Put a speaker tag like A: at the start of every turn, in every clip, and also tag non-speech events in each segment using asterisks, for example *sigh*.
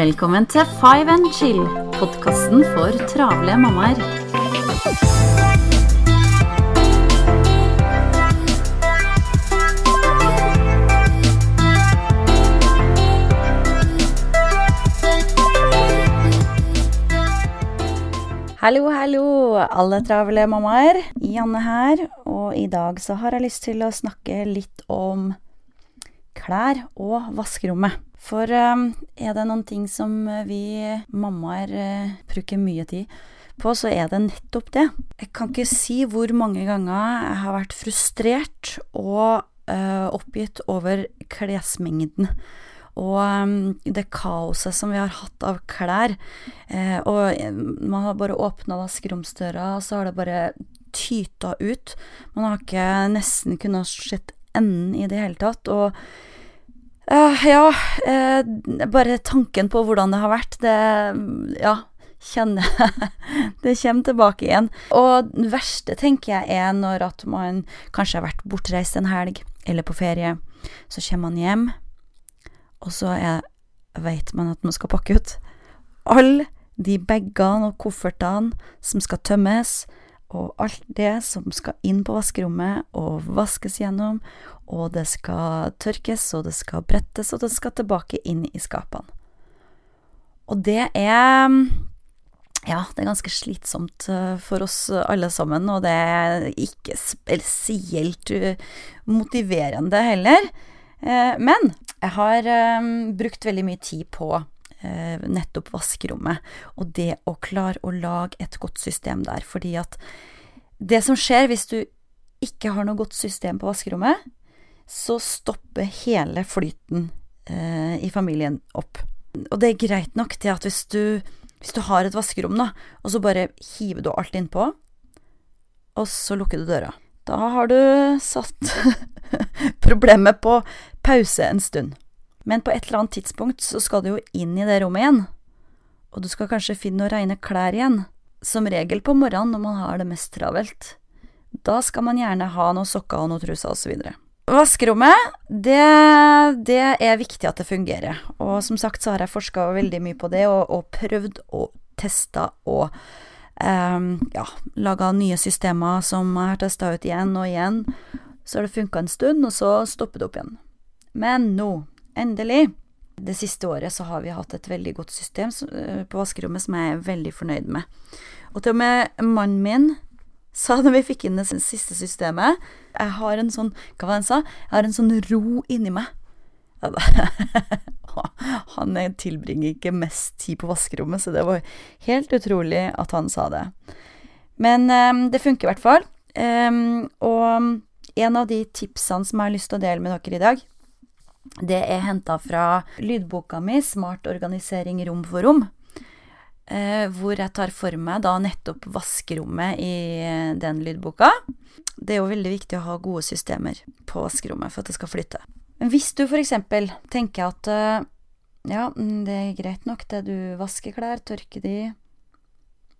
A: Velkommen til Five and Chill, podkasten for travle mammaer. Hallo, hallo, alle travle mammaer. Janne her, og i dag så har jeg lyst til å snakke litt om klær og vaskerommet. For um, er det noen ting som vi mammaer uh, bruker mye tid på, så er det nettopp det. Jeg kan ikke si hvor mange ganger jeg har vært frustrert og uh, oppgitt over klesmengden og um, det kaoset som vi har hatt av klær. Eh, og man har bare åpna skrumsdøra, og så har det bare tyta ut. Man har ikke nesten kunnet sett enden i det hele tatt. Og eh, ja, eh, bare tanken på hvordan det har vært, det ja, kjenner *laughs* Det kommer tilbake igjen. Og det verste, tenker jeg, er når at man kanskje har vært bortreist en helg, eller på ferie. Så kommer man hjem og så veit man at man skal pakke ut alle de bagene og koffertene som skal tømmes, og alt det som skal inn på vaskerommet og vaskes gjennom, og det skal tørkes, og det skal brettes, og det skal tilbake inn i skapene. Og det er ja, det er ganske slitsomt eh, for oss alle sammen, og det er ikke spesielt motiverende heller. Eh, men jeg har brukt veldig mye tid på nettopp vaskerommet, og det å klare å lage et godt system der. Fordi at det som skjer hvis du ikke har noe godt system på vaskerommet, så stopper hele flyten eh, i familien opp. Og det er greit nok til at hvis du, hvis du har et vaskerom, da, og så bare hiver du alt innpå, og så lukker du døra. Da har du satt *laughs* problemet på pause en stund. Men på et eller annet tidspunkt så skal du jo inn i det rommet igjen. Og du skal kanskje finne noen reine klær igjen. Som regel på morgenen når man har det mest travelt. Da skal man gjerne ha noen sokker og noen truser osv. Vaskerommet, det, det, er viktig at det fungerer. Og som sagt så har jeg forska veldig mye på det, og, og prøvd og testa og um, ja, laga nye systemer som jeg har testa ut igjen og igjen. Så har det funka en stund, og så stopper det opp igjen. Men nå, endelig, det siste året så har vi hatt et veldig godt system eh, på vaskerommet som jeg er veldig fornøyd med. Og til og med mannen min sa *laughs* da vi fikk inn det siste systemet Jeg har en sånn Hva var det han sa? Jeg har en sånn ro inni meg. *laughs* han tilbringer ikke mest tid på vaskerommet, så det var helt utrolig at han sa det. Men um, det funker i hvert fall. Og en av de tipsene som jeg har lyst til å dele med dere i dag, det er henta fra lydboka mi 'Smart organisering rom for rom', eh, hvor jeg tar for meg da nettopp vaskerommet i eh, den lydboka. Det er jo veldig viktig å ha gode systemer på vaskerommet for at det skal flytte. Hvis du f.eks. tenker at eh, ja, mm, det er greit nok det du vasker klær, tørker de,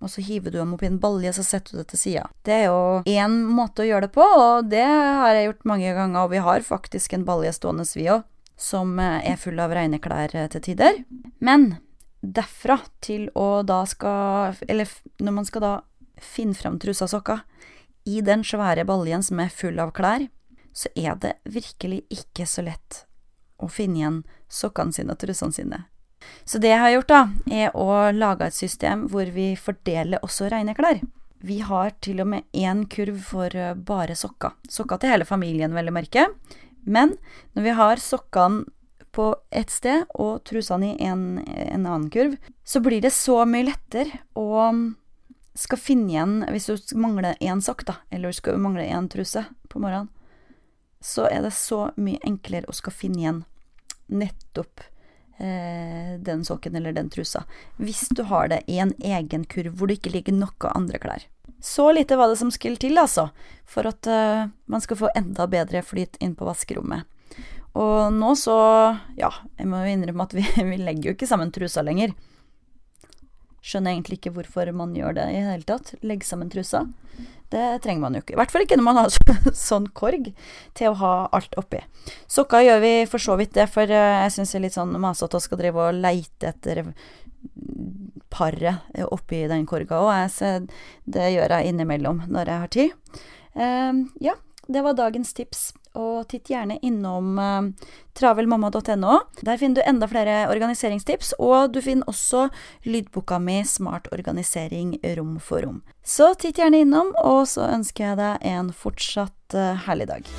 A: og så hiver du dem opp i en balje, så setter du det til sida. Det er jo én måte å gjøre det på, og det har jeg gjort mange ganger, og vi har faktisk en balje stående, vi òg, som eh, er full av reine klær eh, til tider. Men derfra til å da skal Eller når man skal da finne fram trusa og sokker i den svære baljen som er full av klær, så er det virkelig ikke så lett å finne igjen sokkene sine og trusene sine. Så det jeg har gjort, da, er å lage et system hvor vi fordeler også reine klær. Vi har til og med én kurv for eh, bare sokker. Sokker til hele familien, vel å merke. Men når vi har sokkene på ett sted og trusene i en, en, annen kurv, så blir det så mye lettere å skal finne igjen Hvis du mangler én sokk, da, eller skal du mangle én truse på morgenen, så er det så mye enklere å skal finne igjen nettopp eh, den sokken eller den trusa. Hvis du har det i en egen kurv hvor det ikke ligger noe andre klær. Så lite var det som skulle til, altså, for at uh, man skal få enda bedre flyt inn på vaskerommet. Og nå så Ja, jeg må jo innrømme at vi, *laughs* vi legger jo ikke sammen trusa lenger. skjønner egentlig ikke hvorfor man gjør det i det hele tatt. Legge sammen trusa. Det trenger man jo ikke. I hvert fall ikke når man har *laughs* sånn korg til å ha alt oppi. Sokka gjør vi for så vidt det, for eh, jeg syns det er litt sånn masete å skal drive og leite etter paret oppi den korga òg. Det gjør jeg innimellom når jeg har tid. Um, ja, det var dagens tips. Og titt gjerne innom uh, travelmamma.no. Der finner du enda flere organiseringstips, og du finner også lydboka mi Smart organisering rom for rom. Så titt gjerne innom, og så ønsker jeg deg en fortsatt herlig dag.